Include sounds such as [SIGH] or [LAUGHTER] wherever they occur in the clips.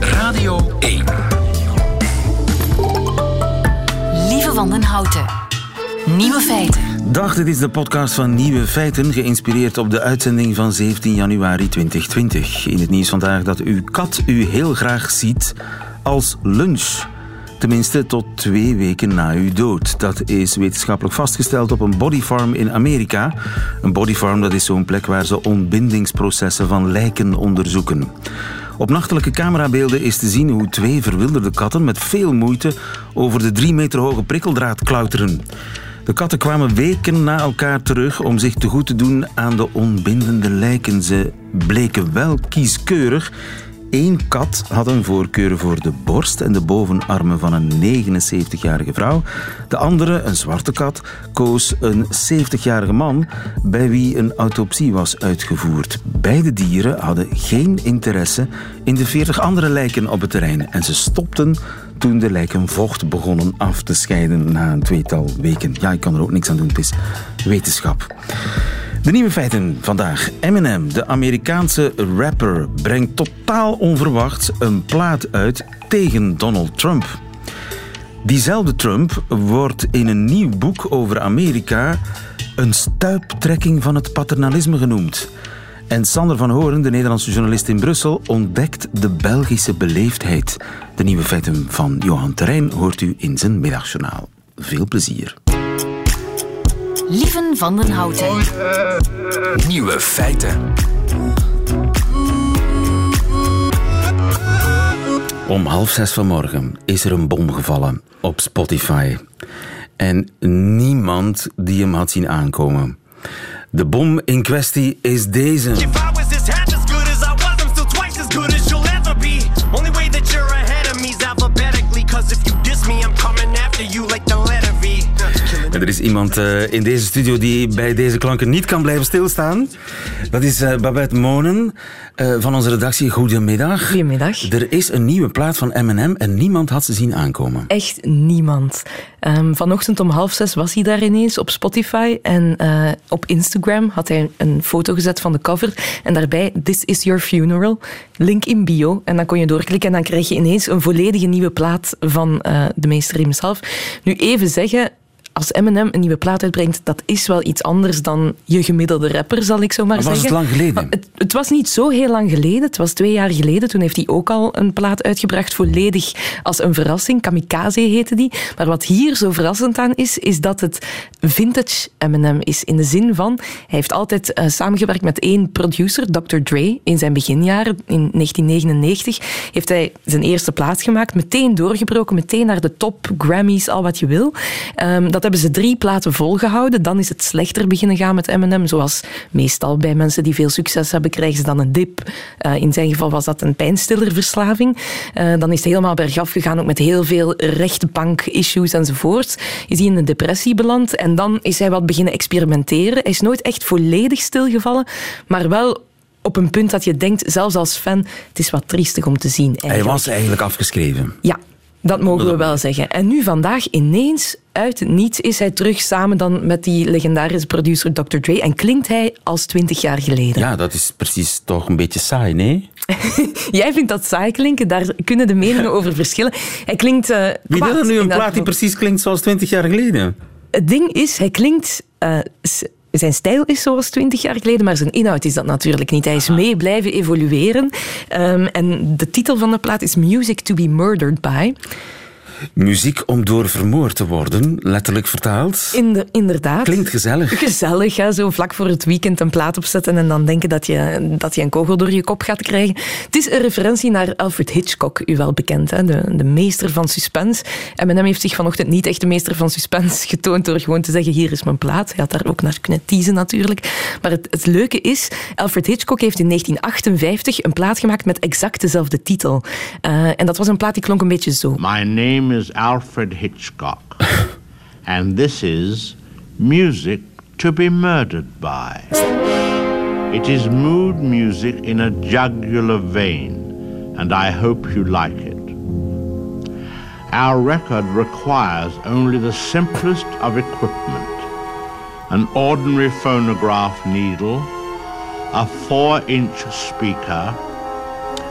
Radio 1. Lieve van den Houten. Nieuwe feiten. Dag, dit is de podcast van Nieuwe Feiten, geïnspireerd op de uitzending van 17 januari 2020. In het nieuws vandaag dat uw kat u heel graag ziet als lunch. Tenminste, tot twee weken na uw dood. Dat is wetenschappelijk vastgesteld op een bodyfarm in Amerika. Een bodyfarm dat is zo'n plek waar ze ontbindingsprocessen van lijken onderzoeken. Op nachtelijke camerabeelden is te zien hoe twee verwilderde katten met veel moeite over de drie meter hoge prikkeldraad klauteren. De katten kwamen weken na elkaar terug om zich te goed te doen aan de onbindende lijken. Ze bleken wel kieskeurig. Eén kat had een voorkeur voor de borst en de bovenarmen van een 79-jarige vrouw. De andere, een zwarte kat, koos een 70-jarige man bij wie een autopsie was uitgevoerd. Beide dieren hadden geen interesse in de 40 andere lijken op het terrein en ze stopten toen de lijken vocht begonnen af te scheiden na een tweetal weken. Ja, ik kan er ook niks aan doen, het is wetenschap. De nieuwe feiten vandaag. Eminem, de Amerikaanse rapper, brengt totaal onverwachts een plaat uit tegen Donald Trump. Diezelfde Trump wordt in een nieuw boek over Amerika een stuiptrekking van het paternalisme genoemd. En Sander van Horen, de Nederlandse journalist in Brussel, ontdekt de Belgische beleefdheid. De nieuwe feiten van Johan Terrein hoort u in zijn middagjournaal. Veel plezier. Lieven van den Houten. Nieuwe feiten. Om half zes vanmorgen is er een bom gevallen op Spotify. En niemand die hem had zien aankomen. De bom in kwestie is deze. If I was this half as good as I was, I'm still twice as good as you'll ever be. Only way that you're ahead of me is alphabetically. Cause if you diss me, I'm coming after you like the er is iemand eh, in deze studio die bij deze klanken niet kan blijven stilstaan. Dat is eh, Babette Monen eh, van onze redactie. Goedemiddag. Goedemiddag. Er is een nieuwe plaat van Eminem en niemand had ze zien aankomen. Echt niemand. Ehm, vanochtend om half zes was hij daar ineens op Spotify. En op Instagram had hij een foto gezet van de cover. En daarbij, This is your funeral. Link in bio. En dan kon je doorklikken en dan krijg je ineens een volledige nieuwe plaat van de meester hemzelf. Nu even zeggen, als Eminem een nieuwe plaat uitbrengt, dat is wel iets anders dan je gemiddelde rapper, zal ik zo maar Maar was zeggen. het lang geleden? Het, het was niet zo heel lang geleden. Het was twee jaar geleden. Toen heeft hij ook al een plaat uitgebracht, volledig als een verrassing. Kamikaze heette die. Maar wat hier zo verrassend aan is, is dat het vintage Eminem is. In de zin van, hij heeft altijd eh, samengewerkt met één producer, Dr. Dre. In zijn beginjaren, in 1999, heeft hij zijn eerste plaat gemaakt. Meteen doorgebroken, meteen naar de top, Grammys, al wat je wil. Ehm, dat hebben ze drie platen volgehouden. Dan is het slechter beginnen gaan met Eminem. Zoals meestal bij mensen die veel succes hebben, krijgen ze dan een dip. Eh, in zijn geval was dat een pijnstillerverslaving. Eh, dan is het helemaal bergaf gegaan, ook met heel veel rechtbank-issues enzovoort. Is hij in een depressie beland en dan is hij wat beginnen experimenteren. Hij is nooit echt volledig stilgevallen, maar wel op een punt dat je denkt, zelfs als fan, het is wat triestig om te zien. Hij eigenlijk. was eigenlijk afgeschreven. Ja, dat mogen we wel zeggen. En nu vandaag ineens uit het niets is hij terug samen dan met die legendarische producer Dr. Dre en klinkt hij als twintig jaar geleden. Ja, dat is precies toch een beetje saai, nee? [LAUGHS] Jij vindt dat saai klinken, daar kunnen de meningen [LAUGHS] over verschillen. Hij klinkt eh Wie wil er nu een plaat die precies klinkt zoals 20 jaar geleden? Het ding is, hij klinkt... eh, zijn stijl is zoals twintig jaar geleden, maar zijn inhoud is dat natuurlijk niet. Hij is mee blijven evolueren. Ehm, en de titel van de plaat is Music to be Murdered by. Muziek om door vermoord te worden, letterlijk vertaald. Inder- inderdaad. Klinkt gezellig. Gezellig, hè? zo vlak voor het weekend een plaat opzetten en dan denken dat je, dat je een kogel door je kop gaat krijgen. Het is een referentie naar Alfred Hitchcock, u wel bekend, hè? De, de meester van suspense. Eminem heeft zich vanochtend niet echt de meester van suspense getoond door gewoon te zeggen, hier is mijn plaat. Hij had daar ook naar kunnen teasen natuurlijk. Maar het, het leuke is, Alfred Hitchcock heeft in 1958 een plaat gemaakt met exact dezelfde titel. Eh, en dat was een plaat die klonk een beetje zo. My name is Alfred Hitchcock, [LAUGHS] and this is Music to be Murdered by. It is mood music in a jugular vein, and I hope you like it. Our record requires only the simplest of equipment an ordinary phonograph needle, a four inch speaker,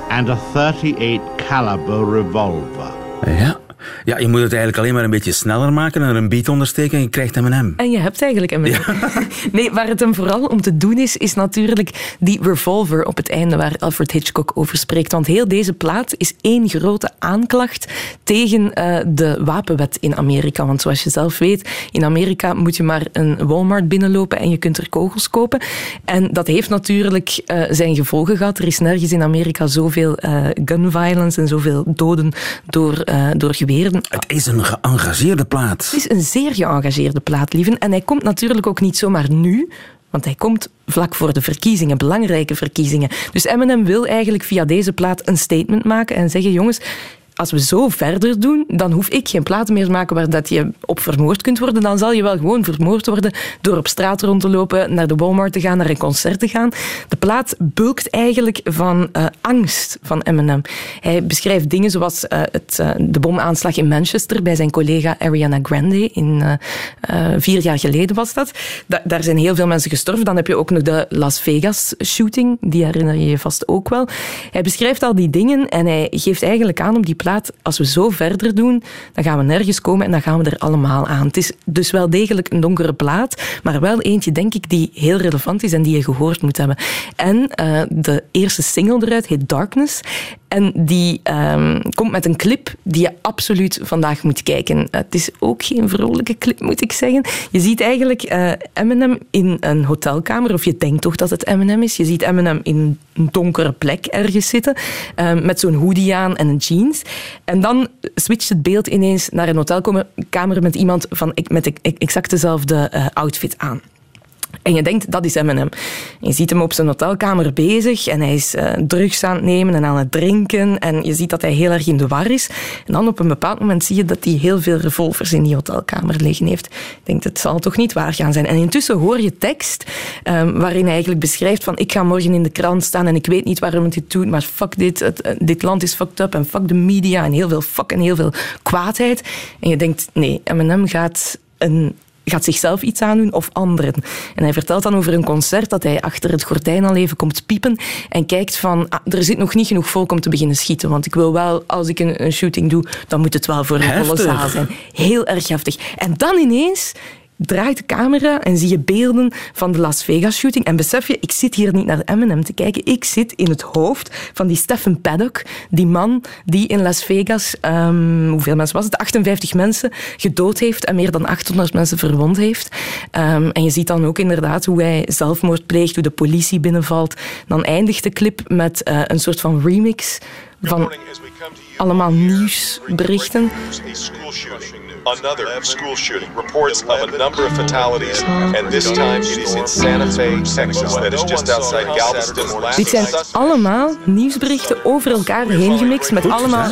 and a 38 caliber revolver. Ja. Ja, je moet het eigenlijk alleen maar een beetje sneller maken en er een beat ondersteken en je krijgt M&M. En je hebt eigenlijk een [LAUGHS] Nee, waar het hem vooral om te doen is, is natuurlijk die revolver op het einde waar Alfred Hitchcock over spreekt. Want heel deze plaat is één grote aanklacht tegen eh, de wapenwet in Amerika. Want zoals je zelf weet, in Amerika moet je maar een Walmart binnenlopen en je kunt er kogels kopen. En dat heeft natuurlijk uh, zijn gevolgen gehad. Er is nergens in Amerika zoveel uh, gun violence en zoveel doden door, door Het is een geëngageerde plaat. Het is een zeer geëngageerde plaat, lieven. En hij komt natuurlijk ook niet zomaar nu. Want hij komt vlak voor de verkiezingen, belangrijke verkiezingen. Dus Eminem wil eigenlijk via deze plaat een statement maken en zeggen: jongens, als we zo verder doen, dan hoef ik geen platen meer te maken waar dat je op vermoord kunt worden. Dan zal je wel gewoon vermoord worden door op straat rond te lopen, naar de Walmart te gaan, naar een concert te gaan. De plaat bulkt eigenlijk van uh, angst van Eminem. Hij beschrijft dingen zoals uh, het, uh, de bomaanslag in Manchester bij zijn collega Ariana Grande. In, vier jaar geleden was dat. Da daar zijn heel veel mensen gestorven. Dan heb je ook nog de Las Vegas shooting. Die herinner je je vast ook wel. Hij beschrijft al die dingen en hij geeft eigenlijk aan om die plaat als we zo verder doen, dan gaan we nergens komen en dan gaan we er allemaal aan. Het is dus wel degelijk een donkere plaat, maar wel eentje, denk ik, die heel relevant is en die je gehoord moet hebben. En uh, de eerste single eruit heet Darkness. En die um, komt met een clip die je absoluut vandaag moet kijken. Het is ook geen vrolijke clip, moet ik zeggen. Je ziet eigenlijk uh, Eminem in een hotelkamer, of je denkt toch dat het Eminem is. Je ziet Eminem in een donkere plek ergens zitten, uh, met zo'n hoodie aan en een jeans. En dan switcht het beeld ineens naar een hotelkamer met iemand van, met exact dezelfde uh, outfit aan. En je denkt, dat is Eminem. Je ziet hem op zijn hotelkamer bezig en hij is uh, drugs aan het nemen en aan het drinken. En je ziet dat hij heel erg in de war is. En dan op een bepaald moment zie je dat hij heel veel revolvers in die hotelkamer liggen heeft. Je denkt, het zal toch niet waar gaan zijn. En intussen hoor je tekst um, waarin hij eigenlijk beschrijft van ik ga morgen in de krant staan en ik weet niet waarom het dit doet, maar fuck dit, eh, dit land is fucked up en fuck de media en heel veel fuck en heel veel kwaadheid. En je denkt, nee, Eminem gaat een gaat zichzelf iets aandoen of anderen. En hij vertelt dan over een concert dat hij achter het gordijn al even komt piepen en kijkt van, ah, er zit nog niet genoeg volk om te beginnen schieten, want ik wil wel, als ik een, een shooting doe, dan moet het wel voor een volle zaal zijn. Heel erg heftig. En dan ineens draait de camera en zie je beelden van de Las Vegas shooting. En besef je, ik zit hier niet naar Eminem te kijken. Ik zit in het hoofd van die Stephen Paddock, die man die in Las Vegas, um, hoeveel mensen was het? 58 mensen gedood heeft en meer dan 800 mensen verwond heeft. Um, en je ziet dan ook inderdaad hoe hij zelfmoord pleegt, hoe de politie binnenvalt. Dan eindigt de clip met uh, een soort van remix van allemaal nieuwsberichten. Another school shooting. Reports of a number of fatalities, and this time it is in Santa Fe, Texas, that is just outside Galveston. Dit zijn allemaal nieuwsberichten over elkaar heen gemixt met allemaal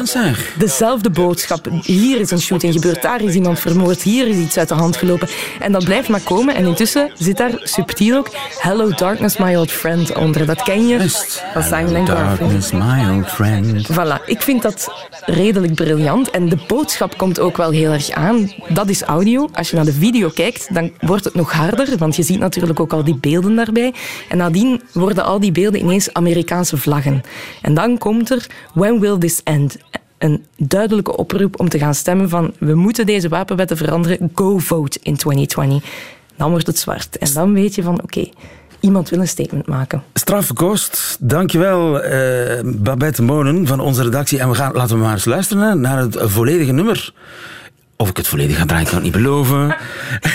dezelfde boodschap. Hier is een shooting gebeurd, daar is iemand vermoord, hier is iets uit de hand gelopen. En dat blijft maar komen. En intussen zit daar subtiel ook Hello Darkness, my old friend onder. Dat ken je van Simon Darkness, my old friend. Voilà, ik vind dat redelijk briljant. En de boodschap komt ook wel heel erg aan. Dat is audio. Als je naar de video kijkt, dan wordt het nog harder, want je ziet natuurlijk ook al die beelden daarbij. En nadien worden al die beelden ineens Amerikaanse vlaggen. En dan komt er When will this end? Een duidelijke oproep om te gaan stemmen van we moeten deze wapenwetten veranderen. Go vote in 2020. Dan wordt het zwart. En dan weet je van oké, iemand wil een statement maken. Strafkost, dankjewel uh, Babette Monen van onze redactie. En we gaan, laten we maar eens luisteren naar het volledige nummer. Of ik het volledig ga draaien, kan ik niet beloven.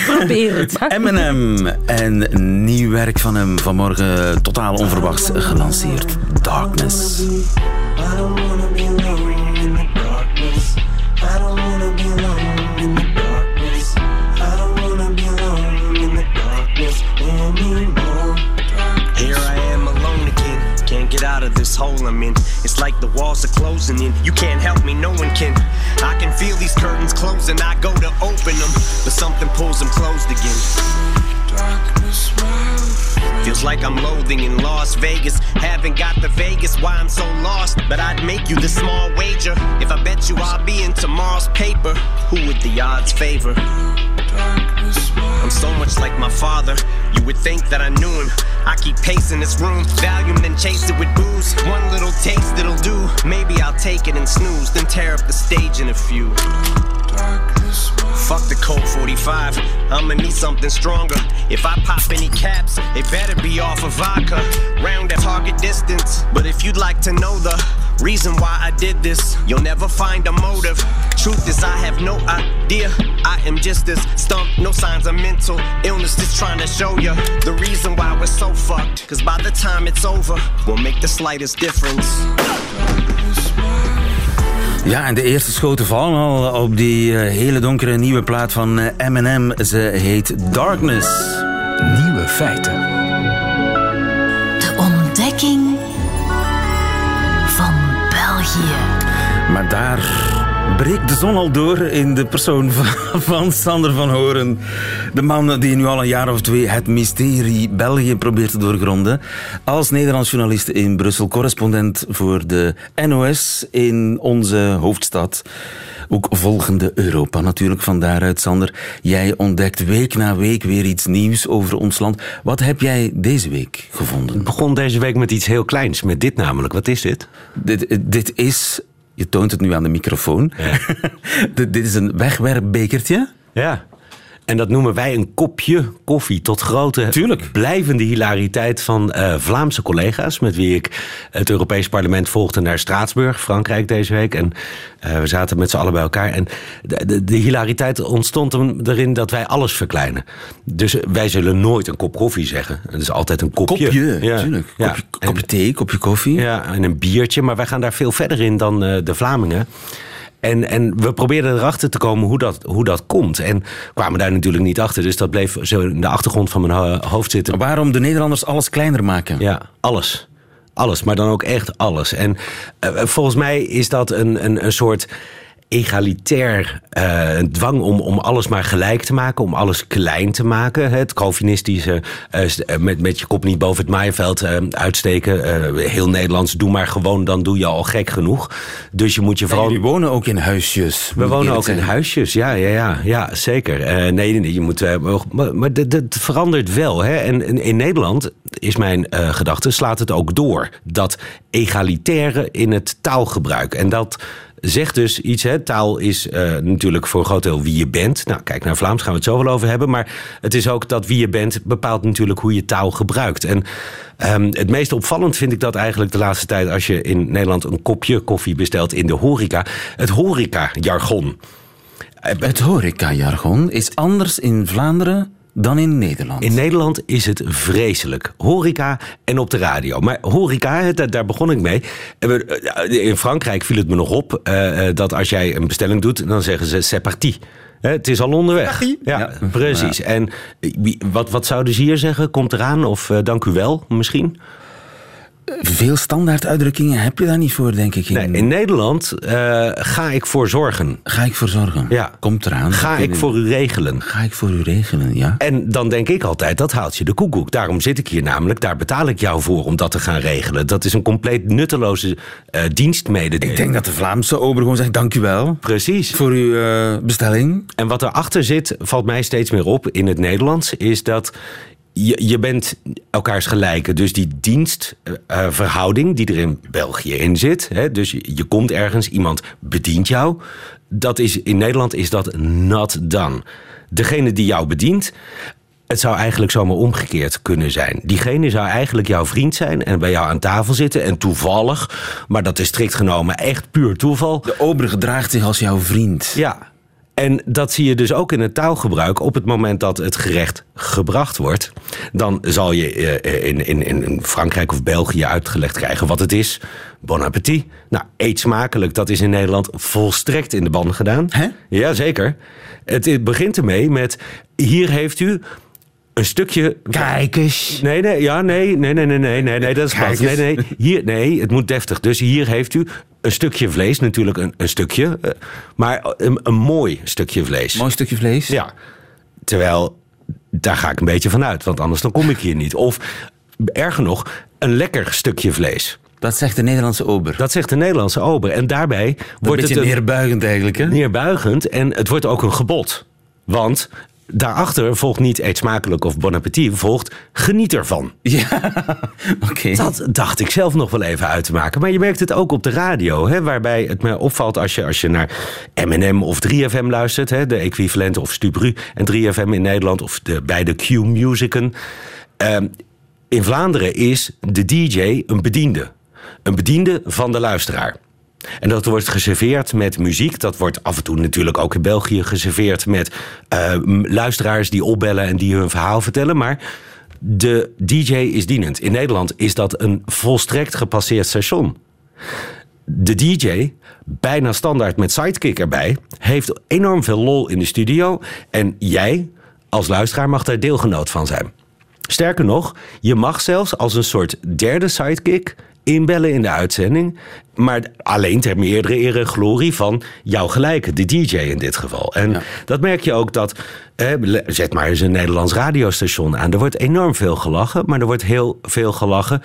Probeer het. Eminem en nieuw werk van hem vanmorgen totaal onverwachts gelanceerd. Darkness. Of this hole I'm in. It's like the walls are closing in. You can't help me, no one can. I can feel these curtains closing. I go to open them, but something pulls them closed again. Feels like I'm loathing in Las Vegas. Haven't got the Vegas, why I'm so lost. But I'd make you the small wager. If I bet you I'll be in tomorrow's paper, who would the odds favor? I'm so much like my father. You would think that I knew him. I keep pacing this room, Valium, then chase it with booze. One little taste, it'll do. Maybe I'll take it and snooze, then tear up the stage in a few. Fuck the Colt 45, I'ma need something stronger. If I pop any caps, it better be off of vodka. Round at target distance. But if you'd like to know the reason why I did this, you'll never find a motive. Truth is, I have no idea. I am just as stumped, no signs of mental illness, just trying to show you the reason why we're so fucked. Cause by the time it's over, we'll make the slightest difference. Ja, en de eerste schoten vallen al op die eh, hele donkere nieuwe plaat van eh, Eminem. Ze heet Darkness. Nieuwe feiten. Breekt de zon al door in de persoon van, [LAUGHS] van Sander van Horen. De man die nu al een jaar of twee het mysterie België probeert te doorgronden. Als Nederlands journalist in Brussel, correspondent voor de NOS in onze hoofdstad. Ook volgende Europa natuurlijk. Van daaruit, Sander. Jij ontdekt week na week weer iets nieuws over ons land. Wat heb jij deze week gevonden? Ik begon deze week met iets heel kleins. Met dit namelijk. Wat is dit? Dit, dit is... Je toont het nu aan de microfoon. [LAUGHS] dit, dit is een wegwerpbekertje. Ja. En dat noemen wij een kopje koffie. Tot grote Tuurlijk. blijvende hilariteit van eh, Vlaamse collega's. Met wie ik het Europees Parlement volgde naar Straatsburg, Frankrijk deze week. En eh, we zaten met z'n allen bij elkaar. En de, de, de hilariteit ontstond erin dat wij alles verkleinen. Dus wij zullen nooit een kop koffie zeggen. Het is altijd een kopje. Kopje, Ja. natuurlijk. Ja. Kopje, kopje thee, kopje koffie. Ja, en een biertje. Maar wij gaan daar veel verder in dan eh, de Vlamingen. En, en we probeerden erachter te komen hoe dat, hoe dat komt. En kwamen daar natuurlijk niet achter. Dus dat bleef zo in de achtergrond van mijn ho- hoofd zitten. Waarom de Nederlanders alles kleiner maken? Ja, alles. Alles, maar dan ook echt alles. En eh, volgens mij is dat een, een, een soort egalitair eh, dwang om, om alles maar gelijk te maken, om alles klein te maken. Het Calvinistische, eh, eh, met, met je kop niet boven het maaiveld uitsteken. heel Nederlands, doe maar gewoon, dan doe je al gek genoeg. Dus je moet je vooral... Jullie wonen ook in huisjes. We wonen ook in huisjes, ja, ja, ja, ja zeker. Nee, nee, nee, je moet, maar maar dat- dat verandert wel. Hè? En in, in Nederland, is mijn gedachte, slaat het ook door. Dat egalitaire in het taalgebruik. En dat zegt dus iets. Hè? Taal is eh, natuurlijk voor een groot deel wie je bent. Nou, kijk naar Vlaams, gaan we het zo wel over hebben. Maar het is ook dat wie je bent bepaalt natuurlijk hoe je taal gebruikt. En ehm, het meest opvallend vind ik dat eigenlijk de laatste tijd... als je in Nederland een kopje koffie bestelt in de horeca. Het horeca-jargon. Het horeca-jargon is anders in Vlaanderen dan in Nederland. In Nederland is het vreselijk. Horeca en op de radio. Maar horeca, daar, begon ik mee. Eh, In Frankrijk viel het me nog op eh, eh, dat als jij een bestelling doet, dan zeggen ze c'est parti. Hè, Het is al onderweg. Ja, Ja. precies. En wat, wat zouden ze hier zeggen? Komt eraan of eh, dank u wel misschien? Veel standaard uitdrukkingen heb je daar niet voor, denk ik. In, Nee, in Nederland eh, ga ik voor zorgen. Ga ik voor zorgen? Ja. Komt eraan. Ga ik voor u regelen. Ga ik voor u regelen, ja. En dan denk ik altijd, dat haalt je de koekoek. Daarom zit ik hier namelijk, daar betaal ik jou voor om dat te gaan regelen. Dat is een compleet nutteloze eh dienstmededeling. Ik denk dat de Vlaamse ober gewoon zegt, dank u wel Precies. voor uw eh, bestelling. En wat erachter zit, valt mij steeds meer op in het Nederlands, is dat je, je bent elkaars gelijken. Dus die dienstverhouding die er in België in zit, hè, dus je, je komt ergens, iemand bedient jou, dat is, in Nederland is dat not done. Degene die jou bedient, het zou eigenlijk zomaar omgekeerd kunnen zijn. Diegene zou eigenlijk jouw vriend zijn en bij jou aan tafel zitten. En toevallig, maar dat is strikt genomen echt puur toeval. De ober gedraagt zich als jouw vriend. Ja. En dat zie je dus ook in het taalgebruik. Op het moment dat het gerecht gebracht wordt, dan zal je eh, in, in, in Frankrijk of België uitgelegd krijgen wat het is. Bon appétit. Nou, eet smakelijk, dat is in Nederland volstrekt in de ban gedaan. Hè? Jazeker. Het, het begint ermee met: hier heeft u een stukje. Kijk eens. Nee, nee, ja, nee, nee, nee, nee, nee, nee, nee, dat is wat. Nee, nee, hier, nee, het moet deftig. Dus hier heeft u een stukje vlees, natuurlijk een, een stukje, eh, maar een, een mooi stukje vlees. Mooi stukje vlees. Ja. Terwijl, daar ga ik een beetje van uit, want anders dan kom ik hier niet. Of, erger nog, een lekker stukje vlees. Dat zegt de Nederlandse ober. Dat zegt de Nederlandse ober. En daarbij Wordt wordt een het beetje neerbuigend eigenlijk, hè? neerbuigend en het wordt ook een gebod. Want daarachter volgt niet eet smakelijk of bon appetit, volgt geniet ervan. Ja, [LAUGHS] oké. Dat dacht ik zelf nog wel even uit te maken. Maar je merkt het ook op de radio, hè, waarbij het me opvalt als je, als je naar M&M of 3FM luistert, hè, de equivalent of Stubru en 3FM in Nederland, of de beide Q-musicen. Ehm, in Vlaanderen is de DJ een bediende. Een bediende van de luisteraar. En dat wordt geserveerd met muziek. Dat wordt af en toe natuurlijk ook in België geserveerd met eh, luisteraars die opbellen en die hun verhaal vertellen. Maar de DJ is dienend. In Nederland is dat een volstrekt gepasseerd station. De DJ, bijna standaard met sidekick erbij, heeft enorm veel lol in de studio. En jij, als luisteraar, mag daar deelgenoot van zijn. Sterker nog, je mag zelfs als een soort derde sidekick inbellen in de uitzending. Maar alleen ter meerdere ere glorie van jouw gelijke, de DJ in dit geval. En dat merk je ook dat. eh, zet maar eens een Nederlands radiostation aan. Er wordt enorm veel gelachen, maar er wordt heel veel gelachen.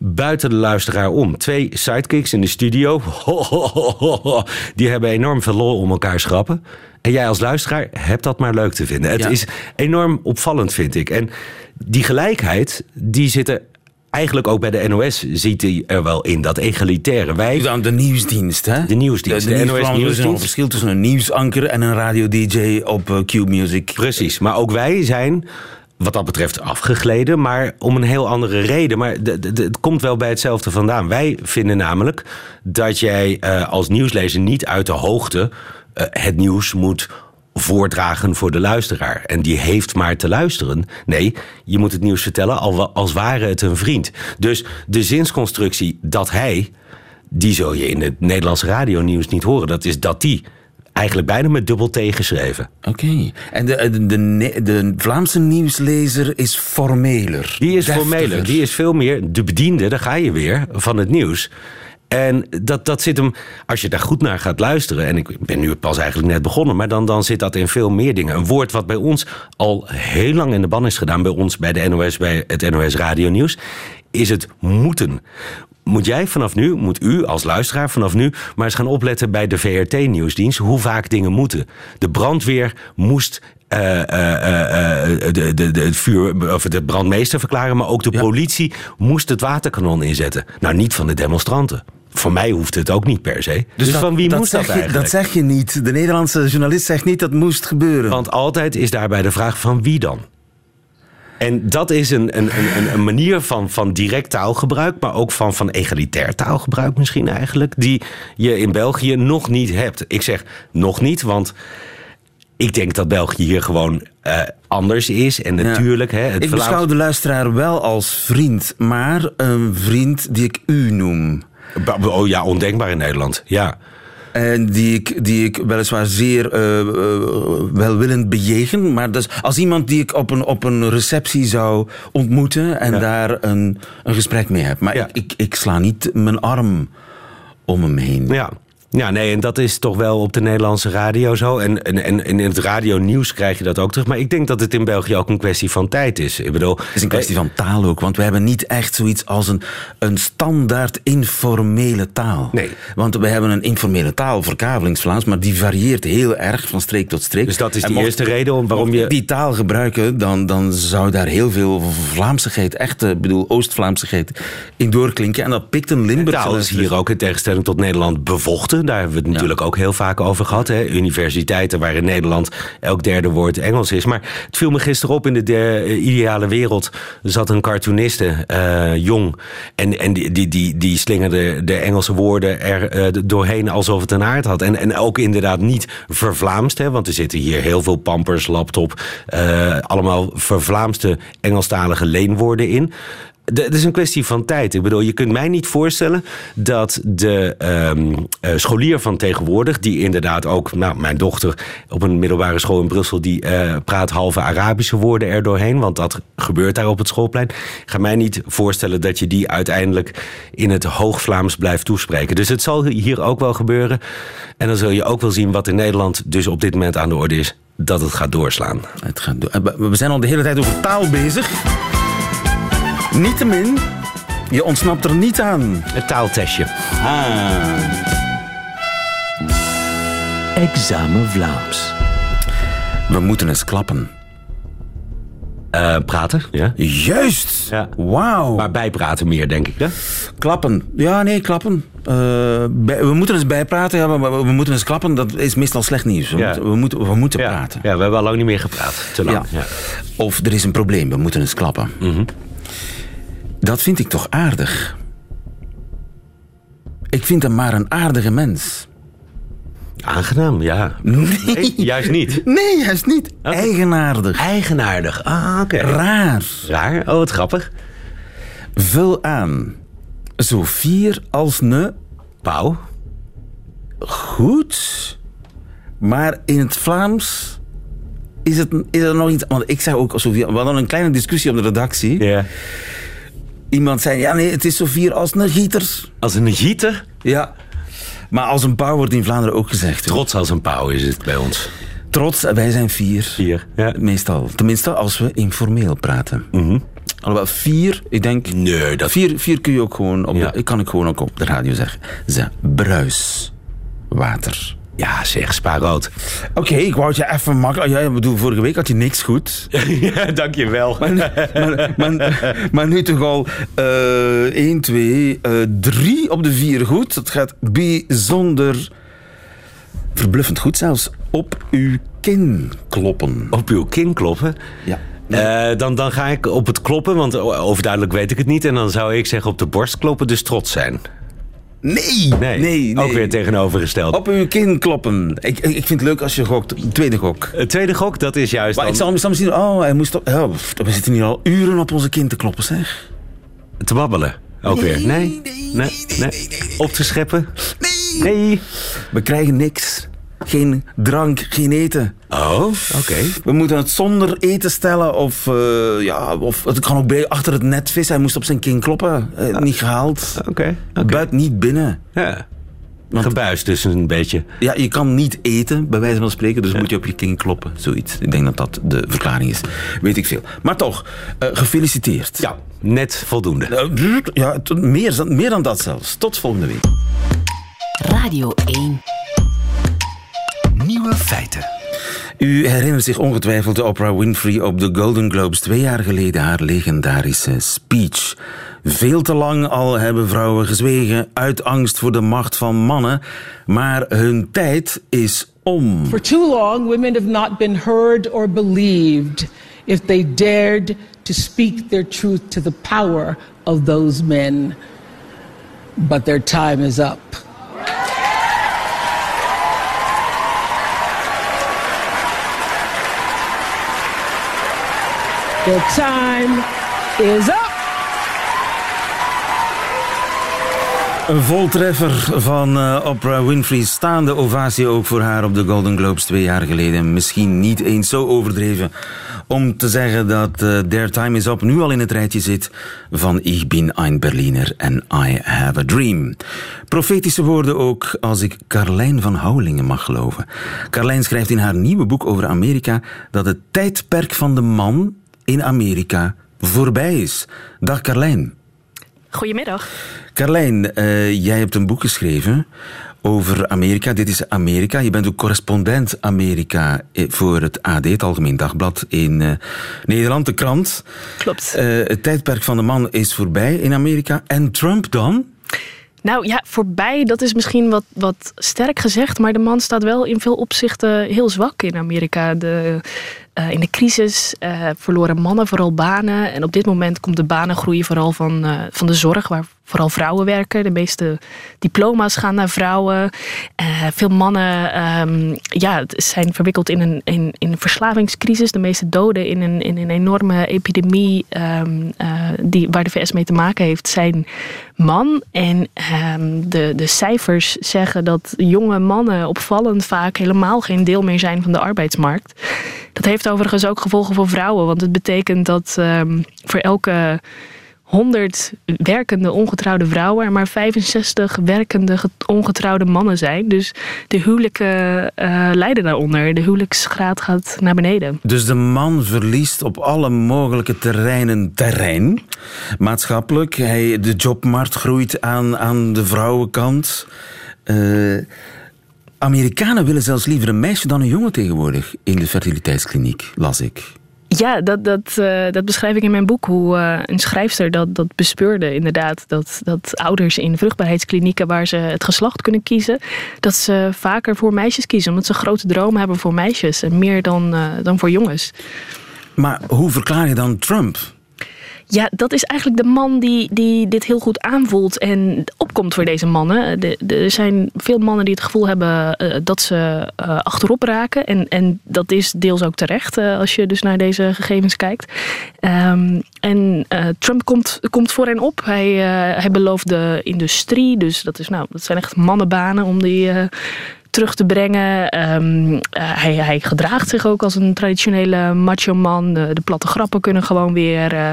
Buiten de luisteraar om. Twee sidekicks in de studio. [LAUGHS] Die hebben enorm veel lol om elkaar schrappen. En jij als luisteraar hebt dat maar leuk te vinden. Het Ja. is enorm opvallend, vind ik. En die gelijkheid, die zit er eigenlijk ook bij de NOS, ziet hij er wel in. Dat egalitaire. Wij, Dan de nieuwsdienst, hè? De nieuwsdienst, De, de de NOS nieuwsdienst. Er is een verschil tussen een nieuwsanker en een radio-dj op uh, Q-Music. Precies, maar ook wij zijn wat dat betreft afgegleden, maar om een heel andere reden. Maar het komt wel bij hetzelfde vandaan. Wij vinden namelijk dat jij eh, als nieuwslezer niet uit de hoogte eh, het nieuws moet voordragen voor de luisteraar. En die heeft maar te luisteren. Nee, je moet het nieuws vertellen als ware het een vriend. Dus de zinsconstructie dat hij, die zul je in het Nederlandse radionieuws niet horen. Dat is dat die. Eigenlijk bijna met dubbel T geschreven. Oké. En de, de, de, Vlaamse nieuwslezer is formeler. Die is deftiger. formeler. Die is veel meer de bediende, daar ga je weer, van het nieuws. En dat, dat zit hem, als je daar goed naar gaat luisteren... en ik ben nu pas eigenlijk net begonnen... maar dan, dan zit dat in veel meer dingen. Een woord wat bij ons al heel lang in de ban is gedaan... bij ons, bij de NOS, bij het NOS Radio Nieuws... is het moeten. Moet jij vanaf nu, moet u als luisteraar vanaf nu... maar eens gaan opletten bij de VRT-nieuwsdienst... hoe vaak dingen moeten. De brandweer moest eh, eh, eh, de, de, de, het vuur, of de brandmeester verklaren, maar ook de politie moest het waterkanon inzetten. Nou, niet van de demonstranten. Voor mij hoeft het ook niet per se. Dus, dat- van wie dat moest dat je, eigenlijk? Dat zeg je niet. De Nederlandse journalist zegt niet dat moest gebeuren. Want altijd is daarbij de vraag van wie dan? En dat is een, een, een- een, manier van, van direct taalgebruik, maar ook van, van egalitair taalgebruik misschien eigenlijk, die je in België nog niet hebt. Ik zeg nog niet, want ik denk dat België hier gewoon eh, anders is. En natuurlijk, hè, het ik beschouw de luisteraar wel als vriend, maar een vriend die ik u noem. Oh ja, ondenkbaar in Nederland. Ja. En die ik, die ik weliswaar zeer eh, eh, welwillend bejegen. Maar dus als iemand die ik op een, op een receptie zou ontmoeten en daar een, een gesprek mee heb. Maar Ja. ik, ik, ik sla niet mijn arm om hem heen. Ja. Ja, nee, en dat is toch wel op de Nederlandse radio zo. En, en, en in het radionieuws krijg je dat ook terug. Maar ik denk dat het in België ook een kwestie van tijd is. Ik bedoel, Het is een kwestie van taal ook, want we hebben niet echt zoiets als een, een standaard informele taal. Nee. Want we hebben een informele taal, verkavelingsvlaams, maar die varieert heel erg van streek tot streek. Dus dat is de eerste reden om waarom je- die taal gebruiken, dan, dan zou daar heel veel Vlaamsigheid, echte, ik bedoel Oost-Vlaamsigheid, in doorklinken. En dat pikt een Limburgse taal is hier ook in tegenstelling tot Nederland bevochten. Daar hebben we het natuurlijk ook heel vaak over gehad. Hè? Universiteiten waar in Nederland elk derde woord Engels is. Maar het viel me gisteren op in de, de eh, ideale wereld. Er zat een cartooniste, eh, jong. En, en die, die, die, die slingerde de Engelse woorden er eh, doorheen alsof het een aard had. En, en ook inderdaad niet vervlaamst. Hè? Want er zitten hier heel veel pampers, laptop. eh, allemaal vervlaamste Engelstalige leenwoorden in. Het is een kwestie van tijd. Ik bedoel, je kunt mij niet voorstellen dat de ehm, eh, scholier van tegenwoordig, die inderdaad ook, nou, mijn dochter op een middelbare school in Brussel, die eh, praat halve Arabische woorden er doorheen, want dat gebeurt daar op het schoolplein. Ik ga mij niet voorstellen dat je die uiteindelijk in het Hoog-Vlaams blijft toespreken. Dus het zal hier ook wel gebeuren. En dan zul je ook wel zien wat in Nederland dus op dit moment aan de orde is, dat het gaat doorslaan. Het gaat. We we zijn al de hele tijd over taal bezig. Niettemin, je ontsnapt er niet aan. Het taaltestje. Ah. Examen Vlaams. We moeten eens klappen. Eh, praten, ja. Juist! Ja. Wauw. Maar bijpraten meer, denk ik, hè? Klappen. Ja, nee, klappen. Eh, bij- we moeten eens bijpraten, ja, maar we, we moeten eens klappen. Dat is meestal slecht nieuws. We, Ja. moeten, we moeten, we moeten Ja. praten. ja, we hebben al lang niet meer gepraat. Te lang. Ja. Ja. Of er is een probleem, we moeten eens klappen. Dat vind ik toch aardig. Ik vind hem maar een aardige mens. Aangenaam, ja. Nee, Juist niet. nee juist niet. Eigenaardig. Eigenaardig. Ah, oké. Raar. Raar. Oh, wat grappig. Vul aan. Zo fier als ne. Pauw. Goed. Maar in het Vlaams is, het, is er nog iets... Want ik zei ook... Zo, we hadden een kleine discussie op de redactie. Ja. Iemand zei, ja nee, het is zo fier als een gieter. Als een gieter. Ja. Maar als een pauw wordt in Vlaanderen ook gezegd. hoor. Trots als een pauw is het bij ons. Trots, wij zijn vier. Hier. Ja. Meestal. Tenminste, als we informeel praten. Alhoewel, vier, ik denk... Nee, dat... Vier, vier kun je ook gewoon op Ja. de, kan ik gewoon ook op de radio zeggen. Ze bruiswater. Ja, zeg, spaarrood. Oké, ik wou het je even makkelijk... Ja, ik bedoel, vorige week had je niks goed. [LAUGHS] ja, dankjewel. Maar, maar, maar, maar nu toch al eh 1, 2, eh 3 op de 4 goed. Dat gaat bijzonder verbluffend goed zelfs. Op uw kin kloppen. Op uw kin kloppen. Ja. Eh, dan, dan ga ik op het kloppen, want overduidelijk weet ik het niet. En dan zou ik zeggen op de borst kloppen, dus trots zijn. Nee, nee, nee. Ook weer tegenovergesteld. Op uw kin kloppen. Ik, ik vind het leuk als je gokt. Tweede gok. Het tweede gok, dat is juist Maar dan ik zal, zal misschien... Oh, hij moest... op- Oh, we zitten hier al uren op onze kin te kloppen, zeg. te babbelen. Ook weer. Nee, nee, nee. Op te scheppen. Nee. We krijgen niks. Geen drank, geen eten. Oh, oké. We moeten het zonder eten stellen of, eh, ja, of het kan ook bij achter het net vis. Hij moest op zijn kin kloppen. Eh, niet gehaald. Oké. Buit niet binnen. Ja. Gebuist dus een beetje. Ja, je kan niet eten, bij wijze van spreken, dus moet je op je kin kloppen. Zoiets. Ik denk dat dat de verklaring is. Weet ik veel. Maar toch, eh, gefeliciteerd. Ja, net voldoende. Ja, meer, dan- meer dan dat zelfs. Tot volgende week. Radio 1. Nieuwe feiten. U herinnert zich ongetwijfeld Oprah Winfrey op de Golden Globes twee jaar geleden haar legendarische speech. Veel te lang al hebben vrouwen gezwegen uit angst voor de macht van mannen, maar hun tijd is om. For too long, women have not been heard or believed if they dared to speak their truth to the power of those men. But their time is up. Their time is up. Een voltreffer van eh, Oprah Winfrey. Staande ovatie ook voor haar op de Golden Globes twee jaar geleden. Misschien niet eens zo overdreven om te zeggen dat eh Their Time is Up nu al in het rijtje zit van Ich bin ein Berliner en I have a dream. Profetische woorden ook als ik Carlijn van Houwelingen mag geloven. Carlijn schrijft in haar nieuwe boek over Amerika dat het tijdperk van de man in Amerika voorbij is. Dag Carlijn. Goedemiddag. Carlijn, eh, jij hebt een boek geschreven over Amerika. Dit is Amerika. Je bent ook correspondent Amerika eh, voor het AD, het Algemeen Dagblad in eh, Nederland, de krant. Klopt. Het tijdperk van de man is voorbij in Amerika. En Trump dan? Nou ja, voorbij, dat is misschien wat, wat sterk gezegd, maar de man staat wel in veel opzichten heel zwak in Amerika. De, eh, in de crisis eh, verloren mannen vooral banen. En op dit moment komt de banengroei vooral van, eh, van de zorg, waar vooral vrouwen werken. De meeste diploma's gaan naar vrouwen. Eh, veel mannen ehm, ja, zijn verwikkeld in een, in, in verslavingscrisis. De meeste doden in een, in een enorme epidemie ehm, eh, die, waar de VS mee te maken heeft, zijn man. En ehm, de, de cijfers zeggen dat jonge mannen opvallend vaak helemaal geen deel meer zijn van de arbeidsmarkt. Dat heeft overigens ook gevolgen voor vrouwen, want het betekent dat voor elke 100 werkende ongetrouwde vrouwen maar 65 werkende get- ongetrouwde mannen zijn. Dus de huwelijken eh, lijden daaronder. De huwelijksgraad gaat naar beneden. Dus de man verliest op alle mogelijke terreinen terrein. Maatschappelijk, hij, de jobmarkt groeit aan, aan de vrouwenkant. Eh, Amerikanen willen zelfs liever een meisje dan een jongen tegenwoordig in de fertiliteitskliniek, las ik. Ja, dat, dat, eh, dat beschrijf ik in mijn boek. Hoe eh, een schrijfster dat, dat bespeurde inderdaad. Dat, dat ouders in vruchtbaarheidsklinieken waar ze het geslacht kunnen kiezen... dat ze vaker voor meisjes kiezen. Omdat ze grote dromen hebben voor meisjes. En meer dan, eh, dan voor jongens. Maar hoe verklaar je dan Trump? Ja, dat is eigenlijk de man die, die dit heel goed aanvoelt en opkomt voor deze mannen. Er zijn veel mannen die het gevoel hebben eh, dat ze eh, achterop raken. En, en dat is deels ook terecht eh, als je dus naar deze gegevens kijkt. Ehm, en Trump komt, komt voor hen op. Hij, hij belooft de industrie, dus dat, is, nou, dat zijn echt mannenbanen om die... terug te brengen. Ehm, eh, hij, hij gedraagt zich ook als een traditionele macho man. De, de platte grappen kunnen gewoon weer. eh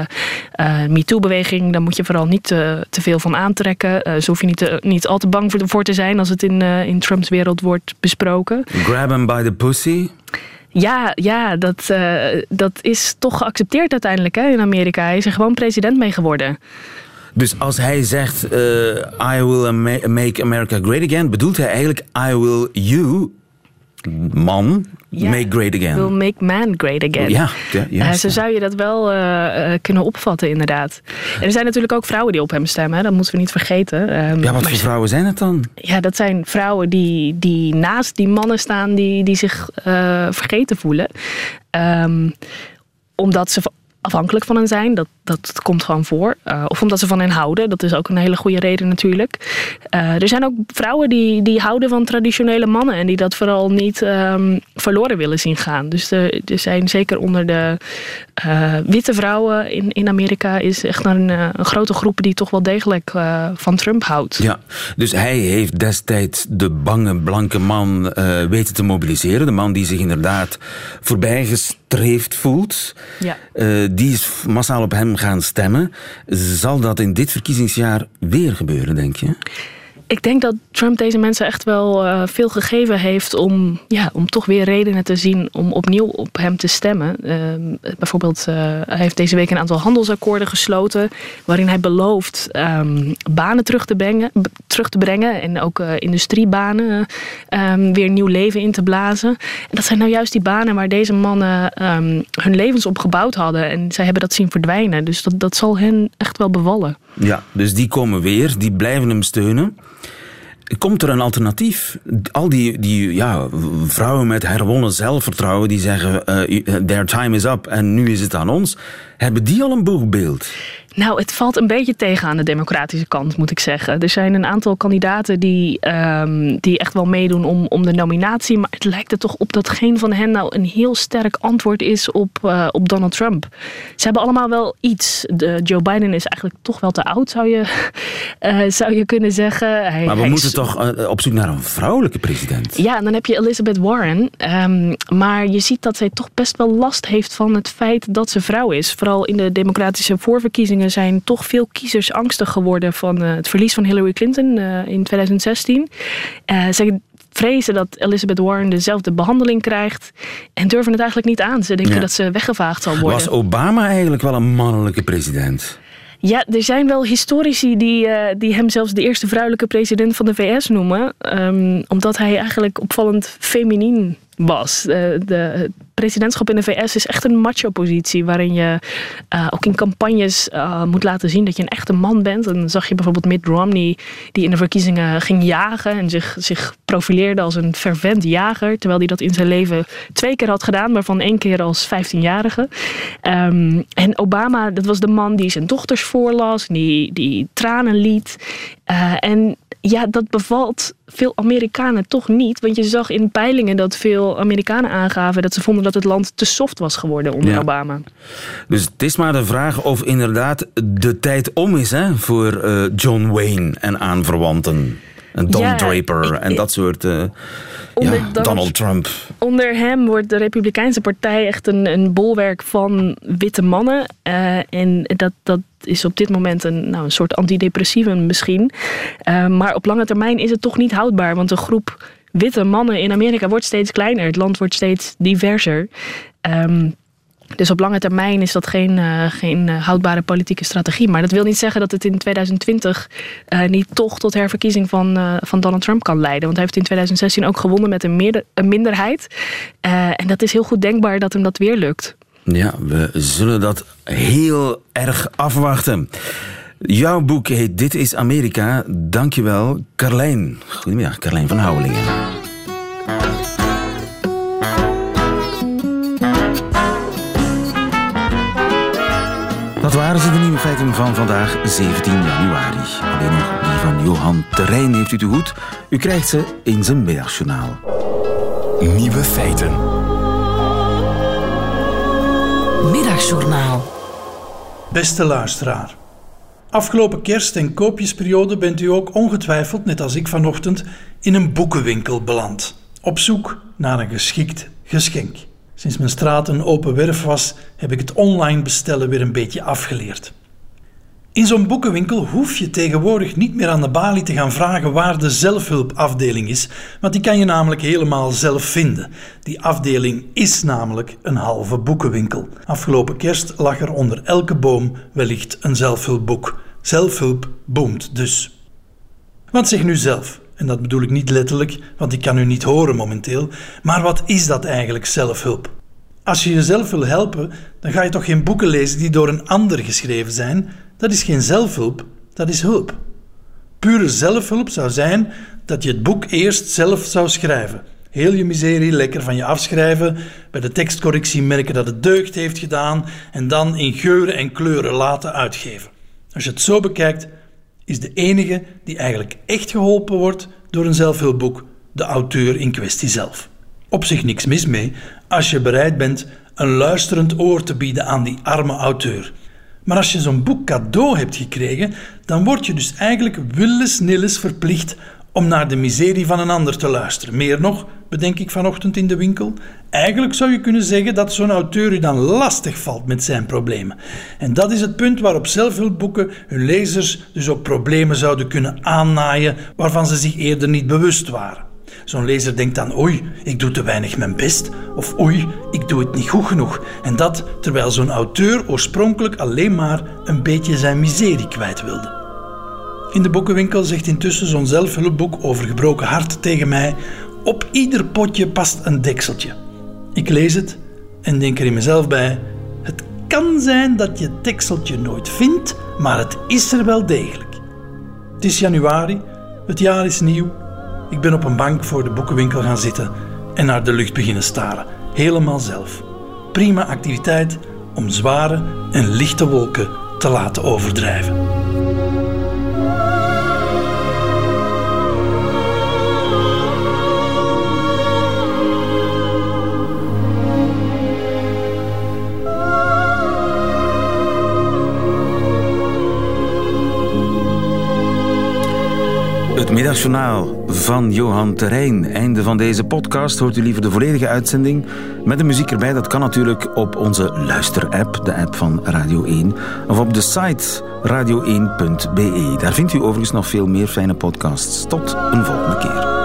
eh, MeToo-beweging, daar moet je vooral niet te, te veel van aantrekken. Zo hoef je niet, te- niet al te bang voor, voor te zijn als het in, in Trumps wereld wordt besproken. Grab him by the pussy? Ja, ja dat, dat is toch geaccepteerd uiteindelijk hè, in Amerika. Hij is er gewoon president mee geworden. Dus als hij zegt, eh, I will make America great again, bedoelt hij eigenlijk, I will you, man, make great again. Will make man great again. Ja, ja, juist, Eh, zo zou je dat wel eh, kunnen opvatten, inderdaad. En er zijn natuurlijk ook vrouwen die op hem stemmen, hè, dat moeten we niet vergeten. Ehm, Ja, wat voor vrouwen zijn het dan? ja, dat zijn vrouwen die, die naast die mannen staan die, die zich vergeten voelen. Ehm, omdat ze afhankelijk van hen zijn, dat, dat komt gewoon voor. Eh, of omdat ze van hen houden, dat is ook een hele goede reden natuurlijk. Eh, er zijn ook vrouwen die, die houden van traditionele mannen en die dat vooral niet ehm, verloren willen zien gaan. Dus er, er zijn zeker onder de eh, witte vrouwen in, in Amerika is echt een, een grote groep die toch wel degelijk van Trump houdt. Ja, dus hij heeft destijds de bange blanke man weten te mobiliseren. De man die zich inderdaad voorbijgestreefd voelt. Ja. Eh, die is massaal op hem gaan stemmen. Zal dat in dit verkiezingsjaar weer gebeuren, denk je? Ik denk dat Trump deze mensen echt wel eh, veel gegeven heeft om, ja, om toch weer redenen te zien om opnieuw op hem te stemmen. Ehm, bijvoorbeeld, eh, hij heeft deze week een aantal handelsakkoorden gesloten waarin hij belooft ehm, banen terug te, brengen, terug te brengen en ook eh, industriebanen ehm, weer nieuw leven in te blazen. En dat zijn nou juist die banen waar deze mannen hun levens op gebouwd hadden en zij hebben dat zien verdwijnen. Dus dat, dat zal hen echt wel bevallen. Ja, dus die komen weer, die blijven hem steunen. Komt er een alternatief? Al die, die ja, vrouwen met herwonnen zelfvertrouwen die zeggen: eh, Their time is up en nu is het aan ons. Hebben die al een boegbeeld? Nou, het valt een beetje tegen aan de democratische kant, moet ik zeggen. Er zijn een aantal kandidaten die, ehm, die echt wel meedoen om, om de nominatie. Maar het lijkt er toch op dat geen van hen nou een heel sterk antwoord is op, eh, op Donald Trump. Ze hebben allemaal wel iets. De, Joe Biden is eigenlijk toch wel te oud, zou je, [LAUGHS] eh, zou je kunnen zeggen. Hij, Maar we moeten is- toch eh, op zoek naar een vrouwelijke president? ja, en dan heb je Elizabeth Warren. Ehm, maar je ziet dat zij toch best wel last heeft van het feit dat ze vrouw is. Vooral in de democratische voorverkiezingen zijn toch veel kiezers angstig geworden van eh, het verlies van Hillary Clinton eh, in 2016. Eh zij vrezen dat Elizabeth Warren dezelfde behandeling krijgt en durven het eigenlijk niet aan. Ze denken Ja. dat ze weggevaagd zal worden. Was Obama eigenlijk wel een mannelijke president? Ja, er zijn wel historici die, eh, die hem zelfs de eerste vrouwelijke president van de VS noemen. ehm, omdat hij eigenlijk opvallend feminien was. Eh, de, presidentschap in de VS is echt een macho-positie. Waarin je eh, ook in campagnes eh, moet laten zien dat je een echte man bent. En dan zag je bijvoorbeeld Mitt Romney, die in de verkiezingen ging jagen. En zich, zich profileerde als een fervent jager. Terwijl hij dat in zijn leven twee keer had gedaan, waarvan één keer als 15-jarige. Ehm, en Obama, dat was de man die zijn dochters voorlas, die, die tranen liet. Eh, en ja, dat bevalt veel Amerikanen toch niet. Want je zag in peilingen dat veel Amerikanen aangaven dat ze vonden dat het land te soft was geworden onder Ja. Obama. Dus het is maar de vraag of inderdaad de tijd om is hè, voor eh, John Wayne en aanverwanten. En Don Ja, Draper en dat soort. eh, Onder ja, Donald- Donald Trump. Onder hem wordt de Republikeinse Partij echt een, een bolwerk van witte mannen. Eh, en dat, dat is op dit moment een, nou, een soort antidepressivum misschien. Eh, maar op lange termijn is het toch niet houdbaar. Want de groep witte mannen in Amerika wordt steeds kleiner. Het land wordt steeds diverser. Ehm, dus op lange termijn is dat geen, eh, geen eh, houdbare politieke strategie. Maar dat wil niet zeggen dat het in 2020 eh, niet toch tot herverkiezing van, van Donald Trump kan leiden. Want hij heeft in 2016 ook gewonnen met een, een minderheid. En dat is heel goed denkbaar dat hem dat weer lukt. Ja, we zullen dat heel erg afwachten. Jouw boek heet Dit is Amerika. Dankjewel, Carlijn. Goedemiddag, Carlijn van Houwelingen. Dat waren ze, de nieuwe feiten van vandaag, 17 januari. Alleen nog die van Johan Terrein heeft u te goed. U krijgt ze in zijn middagjournaal. Nieuwe feiten. Middagjournaal. Beste luisteraar. Afgelopen kerst- en koopjesperiode bent u ook ongetwijfeld, net als ik vanochtend, in een boekenwinkel beland. Op zoek naar een geschikt geschenk. Sinds mijn straat een open werf was, heb ik het online bestellen weer een beetje afgeleerd. In zo'n boekenwinkel hoef je tegenwoordig niet meer aan de balie te gaan vragen waar de zelfhulpafdeling is, want die kan je namelijk helemaal zelf vinden. Die afdeling is namelijk een halve boekenwinkel. Afgelopen kerst lag er onder elke boom wellicht een zelfhulpboek. Zelfhulp boomt dus. Want zeg nu zelf, en dat bedoel ik niet letterlijk, want ik kan u niet horen momenteel, maar wat is dat eigenlijk zelfhulp? Als je jezelf wil helpen, dan ga je toch geen boeken lezen die door een ander geschreven zijn? Dat is geen zelfhulp, dat is hulp. Pure zelfhulp zou zijn dat je het boek eerst zelf zou schrijven. Heel je miserie lekker van je afschrijven, bij de tekstcorrectie merken dat het deugd heeft gedaan en dan in geuren en kleuren laten uitgeven. Als je het zo bekijkt, is de enige die eigenlijk echt geholpen wordt door een zelfhulpboek de auteur in kwestie zelf. Op zich niks mis mee als je bereid bent een luisterend oor te bieden aan die arme auteur. Maar als je zo'n boek cadeau hebt gekregen, dan word je dus eigenlijk willens-nillens verplicht om naar de miserie van een ander te luisteren. Meer nog, bedenk ik vanochtend in de winkel. Eigenlijk zou je kunnen zeggen dat zo'n auteur u dan lastig valt met zijn problemen. En dat is het punt waarop zelfhulpboeken hun lezers dus op problemen zouden kunnen aannaaien waarvan ze zich eerder niet bewust waren. Zo'n lezer denkt dan, oei, ik doe te weinig mijn best, of oei, ik doe het niet goed genoeg. En dat terwijl zo'n auteur oorspronkelijk alleen maar een beetje zijn miserie kwijt wilde. In de boekenwinkel zegt intussen zo'n zelfhulpboek over gebroken hart tegen mij: Op ieder potje past een dekseltje. Ik lees het en denk er in mezelf bij: Het kan zijn dat je het dekseltje nooit vindt, maar het is er wel degelijk. Het is januari, het jaar is nieuw. Ik ben op een bank voor de boekenwinkel gaan zitten en naar de lucht beginnen staren. Helemaal zelf. Prima activiteit om zware en lichte wolken te laten overdrijven. Het middagjournaal van Johan Terrein. Einde van deze podcast. Hoort u liever de volledige uitzending met de muziek erbij? Dat kan natuurlijk op onze luisterapp, de app van Radio 1, of op de site radio1.be. Daar vindt u overigens nog veel meer fijne podcasts. Tot een volgende keer.